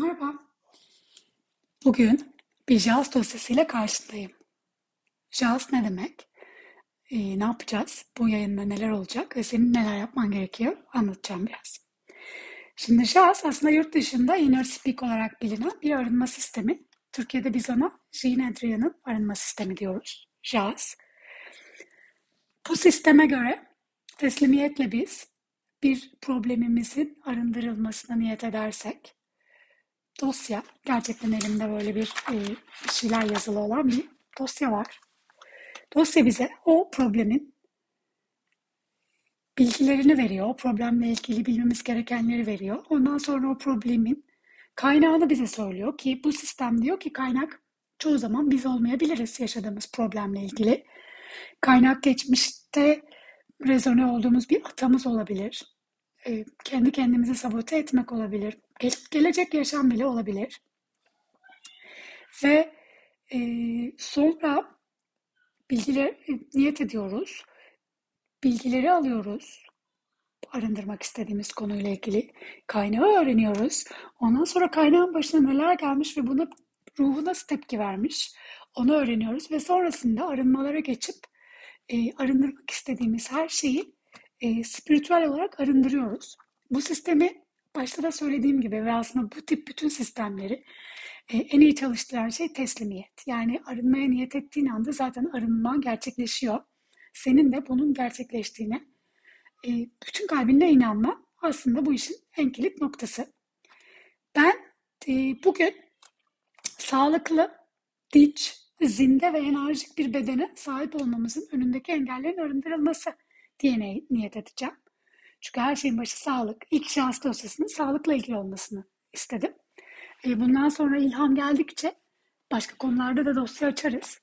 Merhaba. Bugün bir JAWS dosyasıyla karşındayım. JAWS ne demek? Ee, ne yapacağız? Bu yayında neler olacak ve senin neler yapman gerekiyor anlatacağım biraz. Şimdi JAWS aslında yurt dışında InnerSpeak olarak bilinen bir arınma sistemi. Türkiye'de biz ona Jean Adrian'ın arınma sistemi diyoruz. JAWS. Bu sisteme göre teslimiyetle biz bir problemimizin arındırılmasına niyet edersek dosya. Gerçekten elimde böyle bir e, şeyler yazılı olan bir dosya var. Dosya bize o problemin bilgilerini veriyor. O problemle ilgili bilmemiz gerekenleri veriyor. Ondan sonra o problemin kaynağını bize söylüyor ki bu sistem diyor ki kaynak çoğu zaman biz olmayabiliriz yaşadığımız problemle ilgili. Kaynak geçmişte rezone olduğumuz bir atamız olabilir. E, kendi kendimizi sabote etmek olabilir. Gelecek yaşam bile olabilir. Ve e, sonra bilgiler e, niyet ediyoruz. Bilgileri alıyoruz. Arındırmak istediğimiz konuyla ilgili kaynağı öğreniyoruz. Ondan sonra kaynağın başına neler gelmiş ve buna ruhu nasıl tepki vermiş onu öğreniyoruz ve sonrasında arınmalara geçip e, arındırmak istediğimiz her şeyi e, spiritüel olarak arındırıyoruz. Bu sistemi başta da söylediğim gibi ve aslında bu tip bütün sistemleri e, en iyi çalıştıran şey teslimiyet. Yani arınmaya niyet ettiğin anda zaten arınma gerçekleşiyor. Senin de bunun gerçekleştiğine e, bütün kalbinle inanma aslında bu işin en kilit noktası. Ben e, bugün sağlıklı, dinç, zinde ve enerjik bir bedene sahip olmamızın önündeki engellerin arındırılması diye niyet edeceğim. Çünkü her şeyin başı sağlık. İlk şans dosyasının sağlıkla ilgili olmasını istedim. E, bundan sonra ilham geldikçe başka konularda da dosya açarız.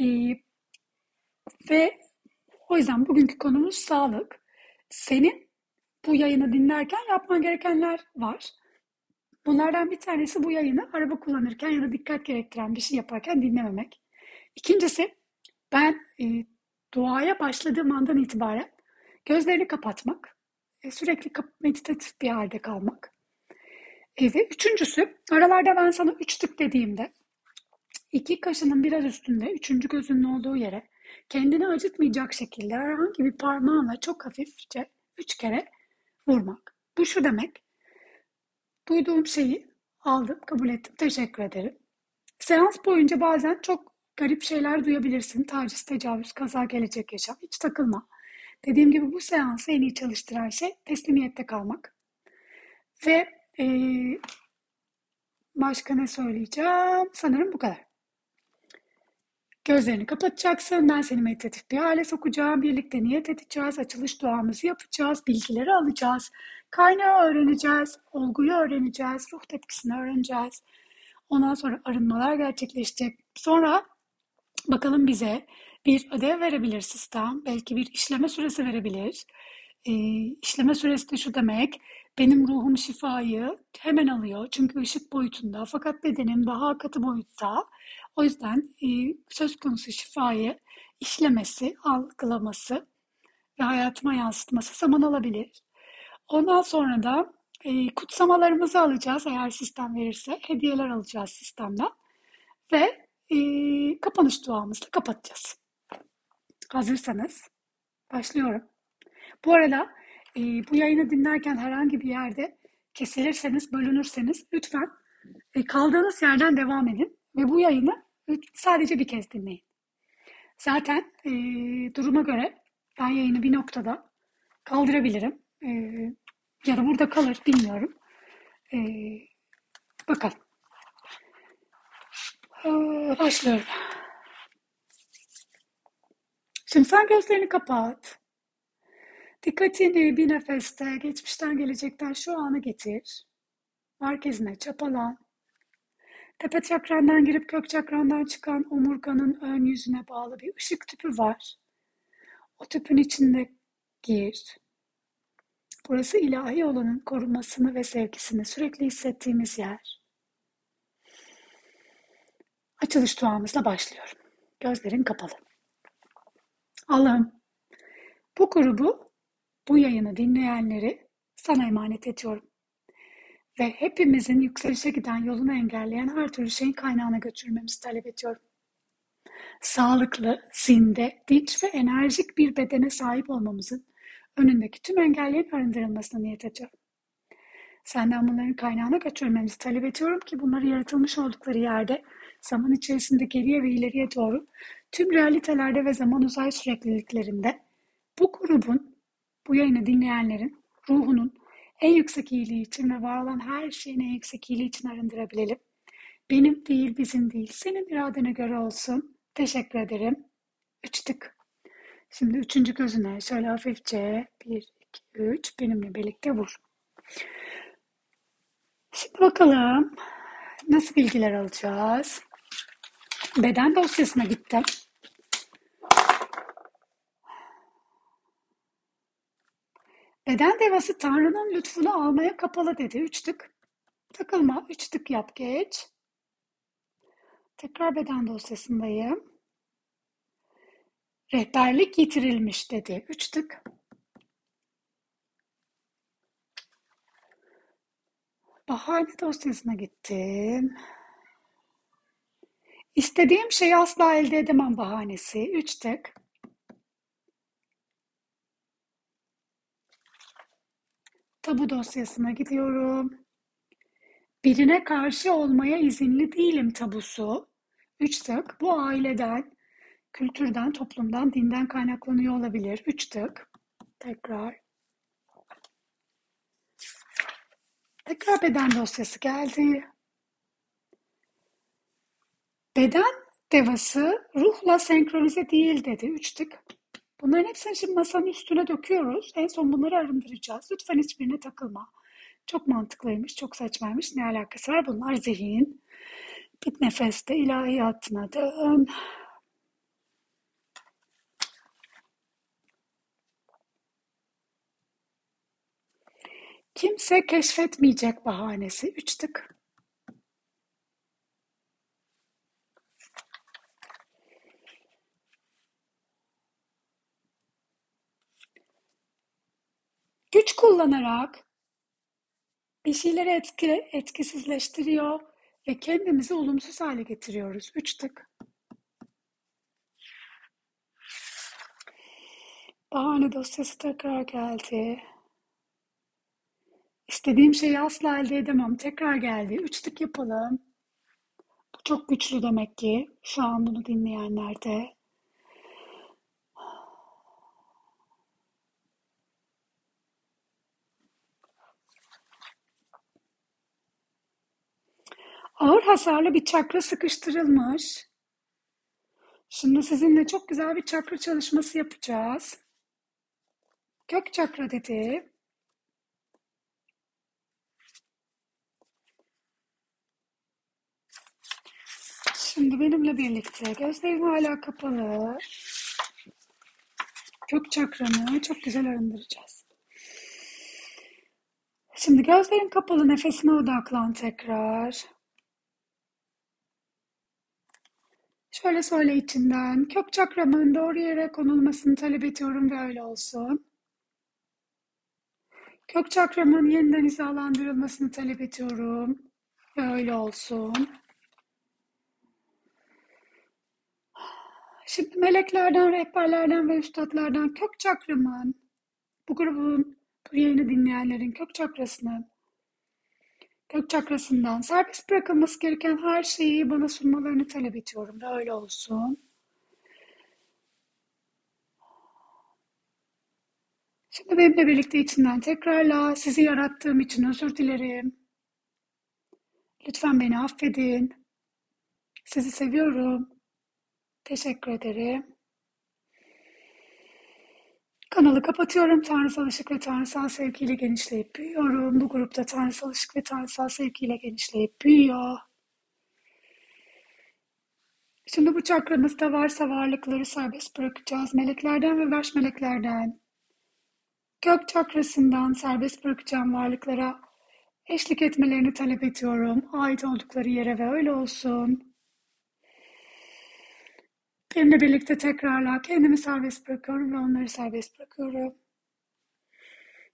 E, ve o yüzden bugünkü konumuz sağlık. Senin bu yayını dinlerken yapman gerekenler var. Bunlardan bir tanesi bu yayını araba kullanırken ya da dikkat gerektiren bir şey yaparken dinlememek. İkincisi ben e, duaya başladığım andan itibaren gözlerini kapatmak, sürekli meditatif bir halde kalmak. E, ve üçüncüsü, aralarda ben sana üç tık dediğimde iki kaşının biraz üstünde, üçüncü gözünün olduğu yere kendini acıtmayacak şekilde herhangi bir parmağınla çok hafifçe üç kere vurmak. Bu şu demek, duyduğum şeyi aldım, kabul ettim, teşekkür ederim. Seans boyunca bazen çok garip şeyler duyabilirsin. Taciz, tecavüz, kaza, gelecek yaşam. Hiç takılma. Dediğim gibi bu seansı en iyi çalıştıran şey teslimiyette kalmak. Ve e, başka ne söyleyeceğim? Sanırım bu kadar. Gözlerini kapatacaksın. Ben seni meditatif bir hale sokacağım. Birlikte niyet edeceğiz. Açılış duamızı yapacağız. Bilgileri alacağız. Kaynağı öğreneceğiz. Olguyu öğreneceğiz. Ruh tepkisini öğreneceğiz. Ondan sonra arınmalar gerçekleşecek. Sonra Bakalım bize bir ödev verebilir sistem, belki bir işleme süresi verebilir. E, işleme süresi de şu demek, benim ruhum şifayı hemen alıyor çünkü ışık boyutunda fakat bedenim daha katı boyutta. O yüzden e, söz konusu şifayı işlemesi, algılaması ve hayatıma yansıtması zaman alabilir. Ondan sonra da e, kutsamalarımızı alacağız eğer sistem verirse. Hediyeler alacağız sistemden. Ve e, kapanış duamızla kapatacağız. Hazırsanız başlıyorum. Bu arada e, bu yayını dinlerken herhangi bir yerde kesilirseniz, bölünürseniz lütfen e, kaldığınız yerden devam edin ve bu yayını sadece bir kez dinleyin. Zaten e, duruma göre ben yayını bir noktada kaldırabilirim. E, ya da burada kalır bilmiyorum. E, bakalım. Ee, başlıyorum. Şimdi sen gözlerini kapat. Dikkatini bir nefeste geçmişten gelecekten şu anı getir. Merkezine çapalan. Tepe çakrandan girip kök çakrandan çıkan omurganın ön yüzüne bağlı bir ışık tüpü var. O tüpün içinde gir. Burası ilahi olanın korumasını ve sevgisini sürekli hissettiğimiz yer. Açılış duamızla başlıyorum. Gözlerin kapalı. Allah'ım bu grubu, bu yayını dinleyenleri sana emanet ediyorum. ve hepimizin yükselişe giden yolunu engelleyen her türlü şeyin kaynağına götürmemizi talep ediyorum. Sağlıklı, zinde, dinç ve enerjik bir bedene sahip olmamızın önündeki tüm engellerin arındırılmasına niyet ediyorum. Senden bunların kaynağına götürmemizi talep ediyorum ki bunları yaratılmış oldukları yerde zaman içerisinde geriye ve ileriye doğru tüm realitelerde ve zaman uzay sürekliliklerinde bu grubun, bu yayını dinleyenlerin ruhunun en yüksek iyiliği için ve var olan her şeyin en yüksek iyiliği için arındırabilelim. Benim değil, bizim değil, senin iradene göre olsun. Teşekkür ederim. Üç tık. Şimdi üçüncü gözüne şöyle hafifçe bir, iki, üç benimle birlikte vur. Şimdi bakalım nasıl bilgiler alacağız. Beden dosyasına gittim. Beden devası Tanrı'nın lütfunu almaya kapalı dedi. Üç tık. Takılma. Üç tık yap geç. Tekrar beden dosyasındayım. Rehberlik yitirilmiş dedi. Üç tık. Bahane dosyasına gittim. İstediğim şeyi asla elde edemem bahanesi. Üç tık. Tabu dosyasına gidiyorum. Birine karşı olmaya izinli değilim tabusu. Üç tık. Bu aileden, kültürden, toplumdan, dinden kaynaklanıyor olabilir. Üç tık. Tekrar. Tekrar beden dosyası geldi. Beden devası ruhla senkronize değil dedi. Üç tık. Bunların hepsini şimdi masanın üstüne döküyoruz. En son bunları arındıracağız. Lütfen hiçbirine takılma. Çok mantıklıymış, çok saçmaymış. Ne alakası var? Bunlar zihin. Bir nefeste ilahiyatına dön. Kimse keşfetmeyecek bahanesi. Üç tık. Güç kullanarak bir şeyleri etki, etkisizleştiriyor ve kendimizi olumsuz hale getiriyoruz. Üç tık. Bahane dosyası tekrar geldi. İstediğim şeyi asla elde edemem. Tekrar geldi. Üç tık yapalım. Bu çok güçlü demek ki. Şu an bunu dinleyenlerde. Ağır hasarlı bir çakra sıkıştırılmış. Şimdi sizinle çok güzel bir çakra çalışması yapacağız. Kök çakra dedi. Şimdi benimle birlikte gözlerin hala kapalı. Kök çakranı çok güzel arındıracağız. Şimdi gözlerin kapalı nefesine odaklan tekrar. Şöyle söyle içinden. Kök çakramın doğru yere konulmasını talep ediyorum ve öyle olsun. Kök çakramın yeniden hizalandırılmasını talep ediyorum ve öyle olsun. Şimdi meleklerden, rehberlerden ve üstadlardan kök çakramın, bu grubun, bu yayını dinleyenlerin kök çakrasının, kök çakrasından serbest bırakılması gereken her şeyi bana sunmalarını talep ediyorum ve öyle olsun. Şimdi benimle birlikte içinden tekrarla sizi yarattığım için özür dilerim. Lütfen beni affedin. Sizi seviyorum. Teşekkür ederim. Kanalı kapatıyorum. Tanrısal ışık ve tanrısal sevgiyle genişleyip büyüyorum. Bu grupta tanrısal ışık ve tanrısal sevgiyle genişleyip büyüyor. Şimdi bu çakranızda varsa varlıkları serbest bırakacağız. Meleklerden ve baş meleklerden, gök çakrasından serbest bırakacağım varlıklara eşlik etmelerini talep ediyorum. Ait oldukları yere ve öyle olsun. Benimle birlikte tekrarla kendimi serbest bırakıyorum ve onları serbest bırakıyorum.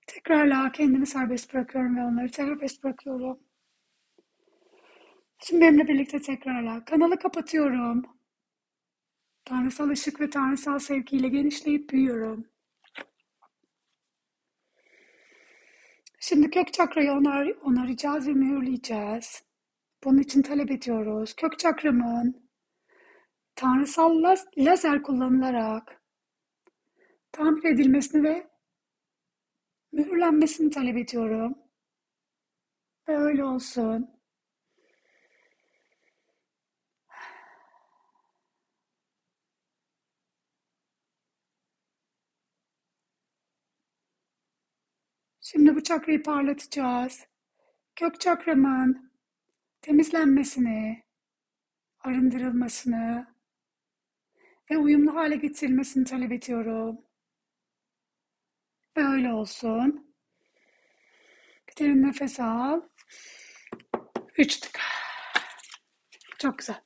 Tekrarla kendimi serbest bırakıyorum ve onları serbest bırakıyorum. Şimdi benimle birlikte tekrarla. Kanalı kapatıyorum. Tanrısal ışık ve tanrısal sevgiyle genişleyip büyüyorum. Şimdi kök çakrayı onar, onaracağız ve mühürleyeceğiz. Bunun için talep ediyoruz. Kök çakramın tanrısal laz, lazer kullanılarak tamir edilmesini ve mühürlenmesini talep ediyorum. Ve öyle olsun. Şimdi bu çakrayı parlatacağız. Kök çakramın temizlenmesini, arındırılmasını ve uyumlu hale getirilmesini talep ediyorum. Ve öyle olsun. Bir derin nefes al. Üç tık. Çok güzel.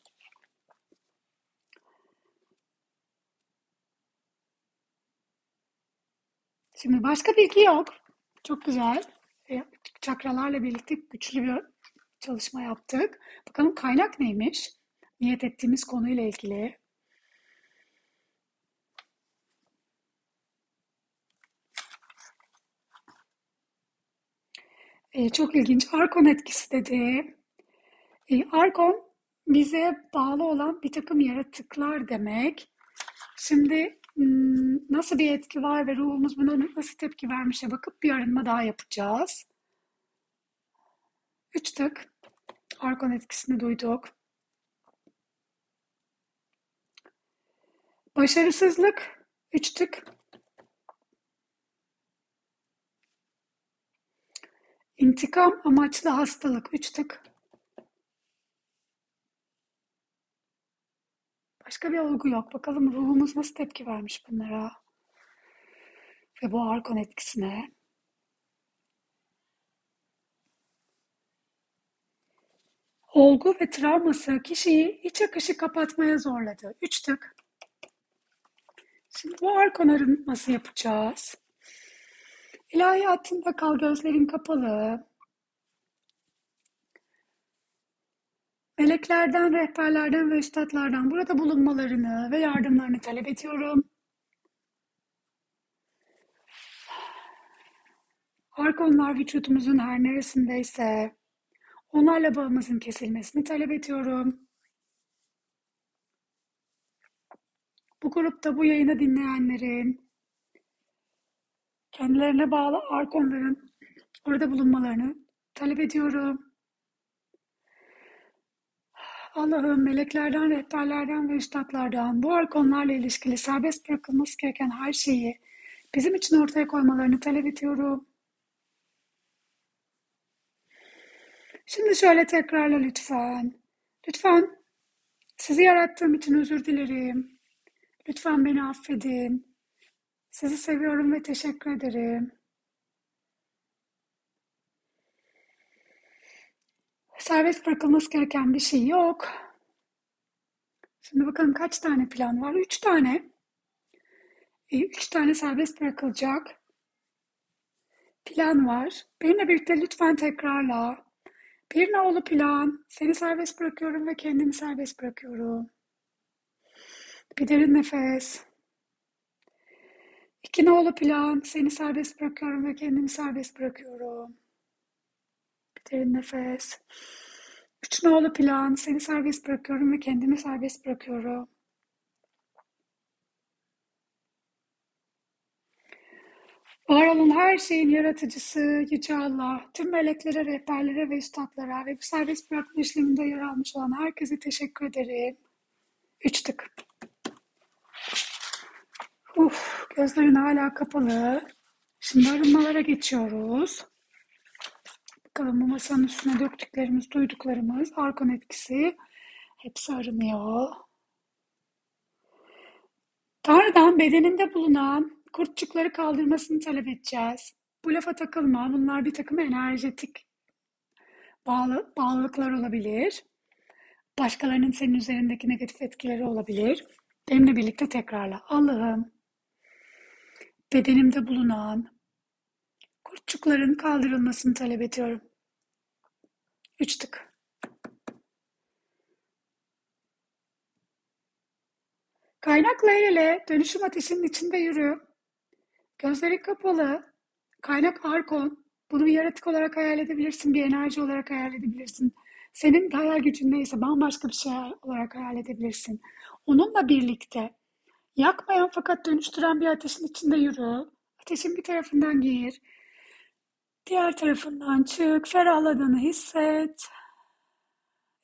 Şimdi başka bilgi yok. Çok güzel. E, çakralarla birlikte güçlü bir çalışma yaptık. Bakalım kaynak neymiş? Niyet ettiğimiz konuyla ilgili. E, çok ilginç. Arkon etkisi dedi. E, Arkon bize bağlı olan bir takım yaratıklar demek. Şimdi nasıl bir etki var ve ruhumuz buna nasıl tepki vermişe bakıp bir arınma daha yapacağız. Üç tık. Arkon etkisini duyduk. Başarısızlık. Üç tık. İntikam amaçlı hastalık. Üç tık. Başka bir olgu yok. Bakalım ruhumuz nasıl tepki vermiş bunlara. Ve bu arkon etkisine. Olgu ve travması kişiyi iç akışı kapatmaya zorladı. Üç tık. Şimdi bu arkon arınması yapacağız. İlahi hattında kal gözlerin kapalı. Meleklerden, rehberlerden ve üstadlardan burada bulunmalarını ve yardımlarını talep ediyorum. Arkonlar vücudumuzun her neresindeyse onlarla bağımızın kesilmesini talep ediyorum. Bu grupta bu yayını dinleyenlerin kendilerine bağlı arkonların orada bulunmalarını talep ediyorum. Allah'ım meleklerden, rehberlerden ve üstadlardan bu arkonlarla ilişkili serbest bırakılması gereken her şeyi bizim için ortaya koymalarını talep ediyorum. Şimdi şöyle tekrarla lütfen. Lütfen sizi yarattığım için özür dilerim. Lütfen beni affedin. Sizi seviyorum ve teşekkür ederim. Serbest bırakılması gereken bir şey yok. Şimdi bakalım kaç tane plan var? Üç tane. E, üç tane serbest bırakılacak plan var. Benimle birlikte lütfen tekrarla. Bir nolu plan. Seni serbest bırakıyorum ve kendimi serbest bırakıyorum. Bir derin nefes. İki nolu plan. Seni serbest bırakıyorum ve kendimi serbest bırakıyorum. Derin nefes. Üç nolu plan. Seni serbest bırakıyorum ve kendimi serbest bırakıyorum. Var olan her şeyin yaratıcısı Yüce Allah, tüm meleklere, rehberlere ve üstadlara ve bu serbest bırakma işleminde yer almış olan herkese teşekkür ederim. Üç tık. Uf, gözlerin hala kapalı. Şimdi arınmalara geçiyoruz. Bakalım bu masanın üstüne döktüklerimiz, duyduklarımız, arkon etkisi hepsi arınıyor. Tanrı'dan bedeninde bulunan kurtçukları kaldırmasını talep edeceğiz. Bu lafa takılma. Bunlar bir takım enerjetik bağlı, bağlılıklar olabilir. Başkalarının senin üzerindeki negatif etkileri olabilir. Benimle birlikte tekrarla. Allah'ım bedenimde bulunan Kurtçukların kaldırılmasını talep ediyorum. Üç tık. Kaynakla el ele dönüşüm ateşinin içinde yürü. Gözleri kapalı. Kaynak arkon. Bunu bir yaratık olarak hayal edebilirsin, bir enerji olarak hayal edebilirsin. Senin hayal gücün neyse bambaşka bir şey olarak hayal edebilirsin. Onunla birlikte yakmayan fakat dönüştüren bir ateşin içinde yürü. Ateşin bir tarafından gir. Diğer tarafından çık. Ferahladığını hisset.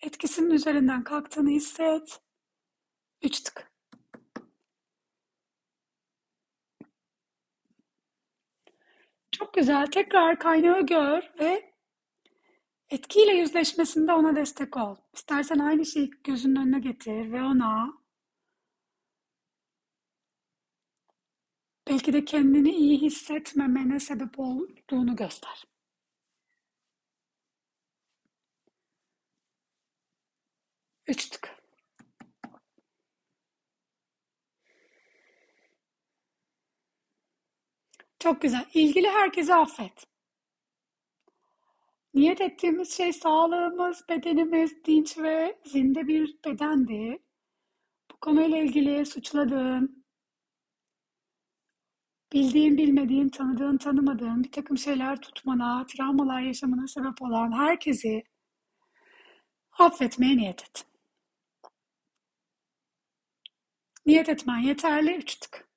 Etkisinin üzerinden kalktığını hisset. Üç tık. Çok güzel. Tekrar kaynağı gör ve etkiyle yüzleşmesinde ona destek ol. İstersen aynı şeyi gözünün önüne getir ve ona belki de kendini iyi hissetmemene sebep olduğunu göster. Üç tık. Çok güzel. İlgili herkesi affet. Niyet ettiğimiz şey sağlığımız, bedenimiz dinç ve zinde bir bedendi. Bu konuyla ilgili suçladığın, bildiğin, bilmediğin, tanıdığın, tanımadığın bir takım şeyler tutmana, travmalar yaşamına sebep olan herkesi affetmeye niyet et. Niyet etmen yeterli. Üç tık.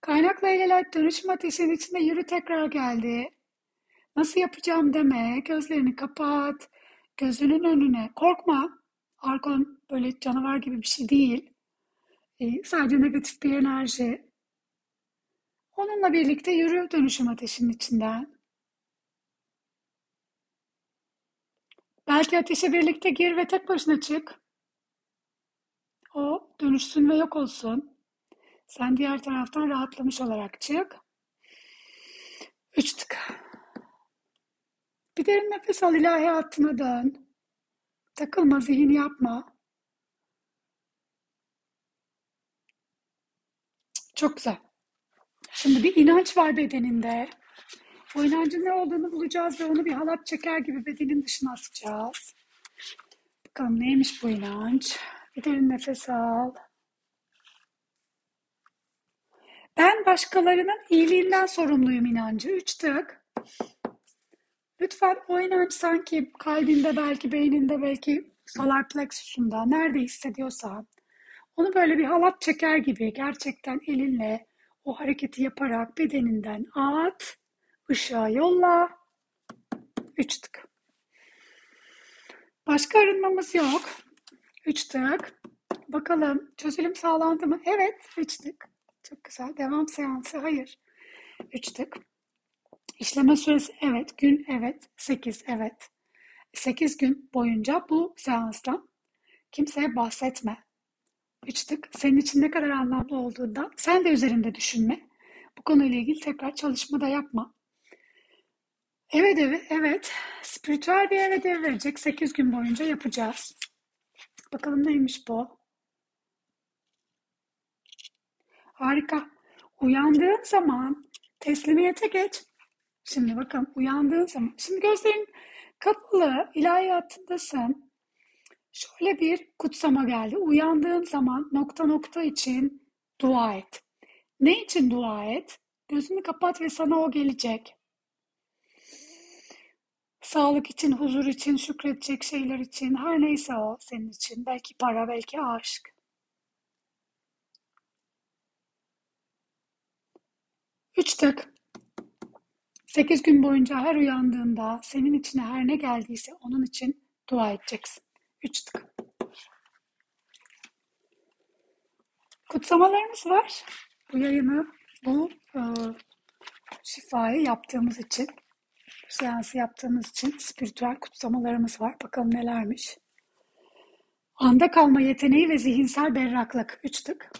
Kaynakla el dönüşüm ateşinin içinde yürü tekrar geldi. Nasıl yapacağım deme. Gözlerini kapat. Gözünün önüne. Korkma. Arkon böyle canavar gibi bir şey değil. Ee, sadece negatif bir enerji. Onunla birlikte yürü dönüşüm ateşinin içinden. Belki ateşe birlikte gir ve tek başına çık. O dönüşsün ve yok olsun. Sen diğer taraftan rahatlamış olarak çık. Üç tık. Bir derin nefes al ilahi hattına dön. Takılma, zihin yapma. Çok güzel. Şimdi bir inanç var bedeninde. O inancın ne olduğunu bulacağız ve onu bir halat çeker gibi bedenin dışına asacağız. Bakalım neymiş bu inanç? Bir derin nefes al. Ben başkalarının iyiliğinden sorumluyum inancı. Üç tık. Lütfen o inanç sanki kalbinde belki beyninde belki solar plexusunda nerede hissediyorsan onu böyle bir halat çeker gibi gerçekten elinle o hareketi yaparak bedeninden at, ışığa yolla. Üç tık. Başka arınmamız yok. Üç tık. Bakalım çözülüm sağlandı mı? Evet, üç tık. Çok güzel. Devam seansı. Hayır. Üç tık. İşleme süresi evet. Gün evet. Sekiz evet. Sekiz gün boyunca bu seanstan kimseye bahsetme. Üç tık. Senin için ne kadar anlamlı olduğundan sen de üzerinde düşünme. Bu konuyla ilgili tekrar çalışma da yapma. Evet evet evet. Spiritüel bir ev verecek. Sekiz gün boyunca yapacağız. Bakalım neymiş bu? Harika. Uyandığın zaman teslimiyete geç. Şimdi bakın uyandığın zaman. Şimdi gözlerin kapalı, ilahiyatındasın. Şöyle bir kutsama geldi. Uyandığın zaman nokta nokta için dua et. Ne için dua et? Gözünü kapat ve sana o gelecek. Sağlık için, huzur için, şükredecek şeyler için, her neyse o senin için. Belki para, belki aşk. Üç tık. Sekiz gün boyunca her uyandığında senin içine her ne geldiyse onun için dua edeceksin. Üç tık. Kutsamalarımız var. Bu yayını, bu e, şifayı yaptığımız için, seansı yaptığımız için spiritüel kutsamalarımız var. Bakalım nelermiş. Anda kalma yeteneği ve zihinsel berraklık. Üç tık.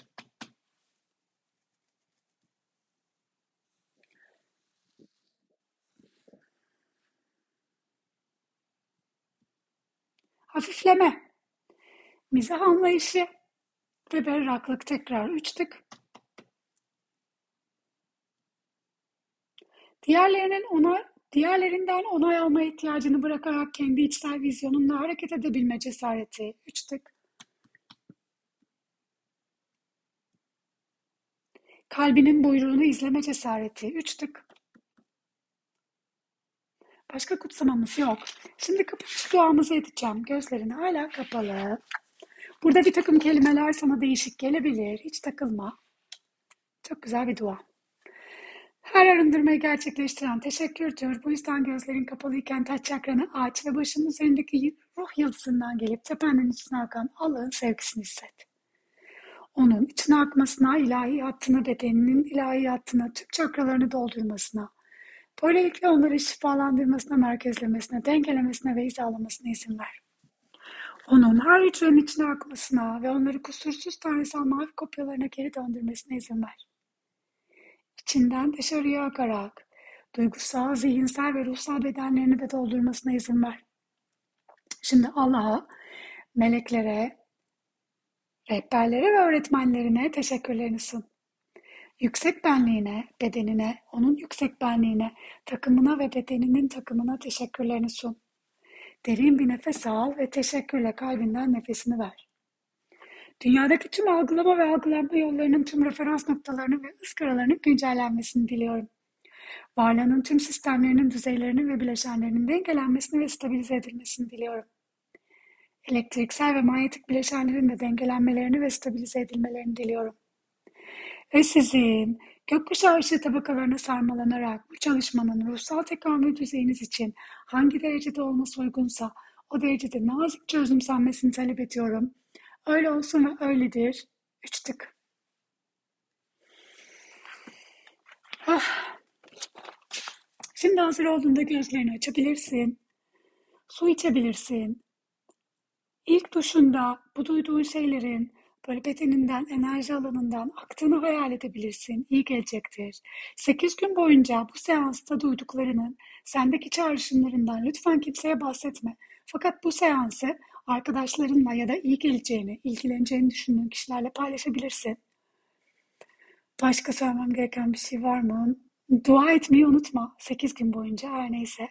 Hafifleme, mizah anlayışı, ve berraklık tekrar üç. Diğerlerinin ona, diğerlerinden onay alma ihtiyacını bırakarak kendi içsel vizyonunla hareket edebilme cesareti üç tık. Kalbinin buyruğunu izleme cesareti üç tık. Başka kutsamamız yok. Şimdi kapanış duamızı edeceğim. Gözlerin hala kapalı. Burada bir takım kelimeler sana değişik gelebilir. Hiç takılma. Çok güzel bir dua. Her arındırmayı gerçekleştiren teşekkürdür. Bu yüzden gözlerin kapalıyken taç çakranı aç ve başının üzerindeki ruh yıldızından gelip tependen içine akan Allah'ın sevgisini hisset. Onun içine akmasına, ilahi hattını, bedeninin ilahi hattına, tüm çakralarını doldurmasına, böylelikle onları şifalandırmasına, merkezlemesine, dengelemesine ve hizalamasına izin ver. Onun her hücrenin içine akmasına ve onları kusursuz tanrısal mavi kopyalarına geri döndürmesine izin ver. İçinden dışarıya akarak duygusal, zihinsel ve ruhsal bedenlerini de doldurmasına izin ver. Şimdi Allah'a, meleklere, rehberlere ve öğretmenlerine teşekkürlerini sun. Yüksek benliğine, bedenine, onun yüksek benliğine, takımına ve bedeninin takımına teşekkürlerini sun. Derin bir nefes al ve teşekkürle kalbinden nefesini ver. Dünyadaki tüm algılama ve algılanma yollarının tüm referans noktalarının ve ıskaralarının güncellenmesini diliyorum. Varlığının tüm sistemlerinin, düzeylerinin ve bileşenlerinin dengelenmesini ve stabilize edilmesini diliyorum. Elektriksel ve manyetik bileşenlerin de dengelenmelerini ve stabilize edilmelerini diliyorum. Ve sizin gökkuşağı ışığı tabakalarına sarmalanarak bu çalışmanın ruhsal tekamül düzeyiniz için hangi derecede olması uygunsa o derecede nazikçe özümsenmesini talep ediyorum. Öyle olsun ve öyledir. Üç tık. Ah. Şimdi hazır olduğunda gözlerini açabilirsin. Su içebilirsin. İlk duşunda bu duyduğun şeylerin böyle bedeninden, enerji alanından aktığını hayal edebilirsin. İyi gelecektir. Sekiz gün boyunca bu seansta duyduklarının sendeki çağrışımlarından lütfen kimseye bahsetme. Fakat bu seansı arkadaşlarınla ya da iyi geleceğini, ilgileneceğini düşündüğün kişilerle paylaşabilirsin. Başka söylemem gereken bir şey var mı? Dua etmeyi unutma. Sekiz gün boyunca her neyse.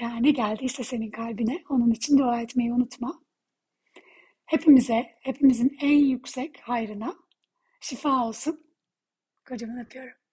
Yani geldiyse senin kalbine onun için dua etmeyi unutma. Hepimize, hepimizin en yüksek hayrına şifa olsun. Kocaman öpüyorum.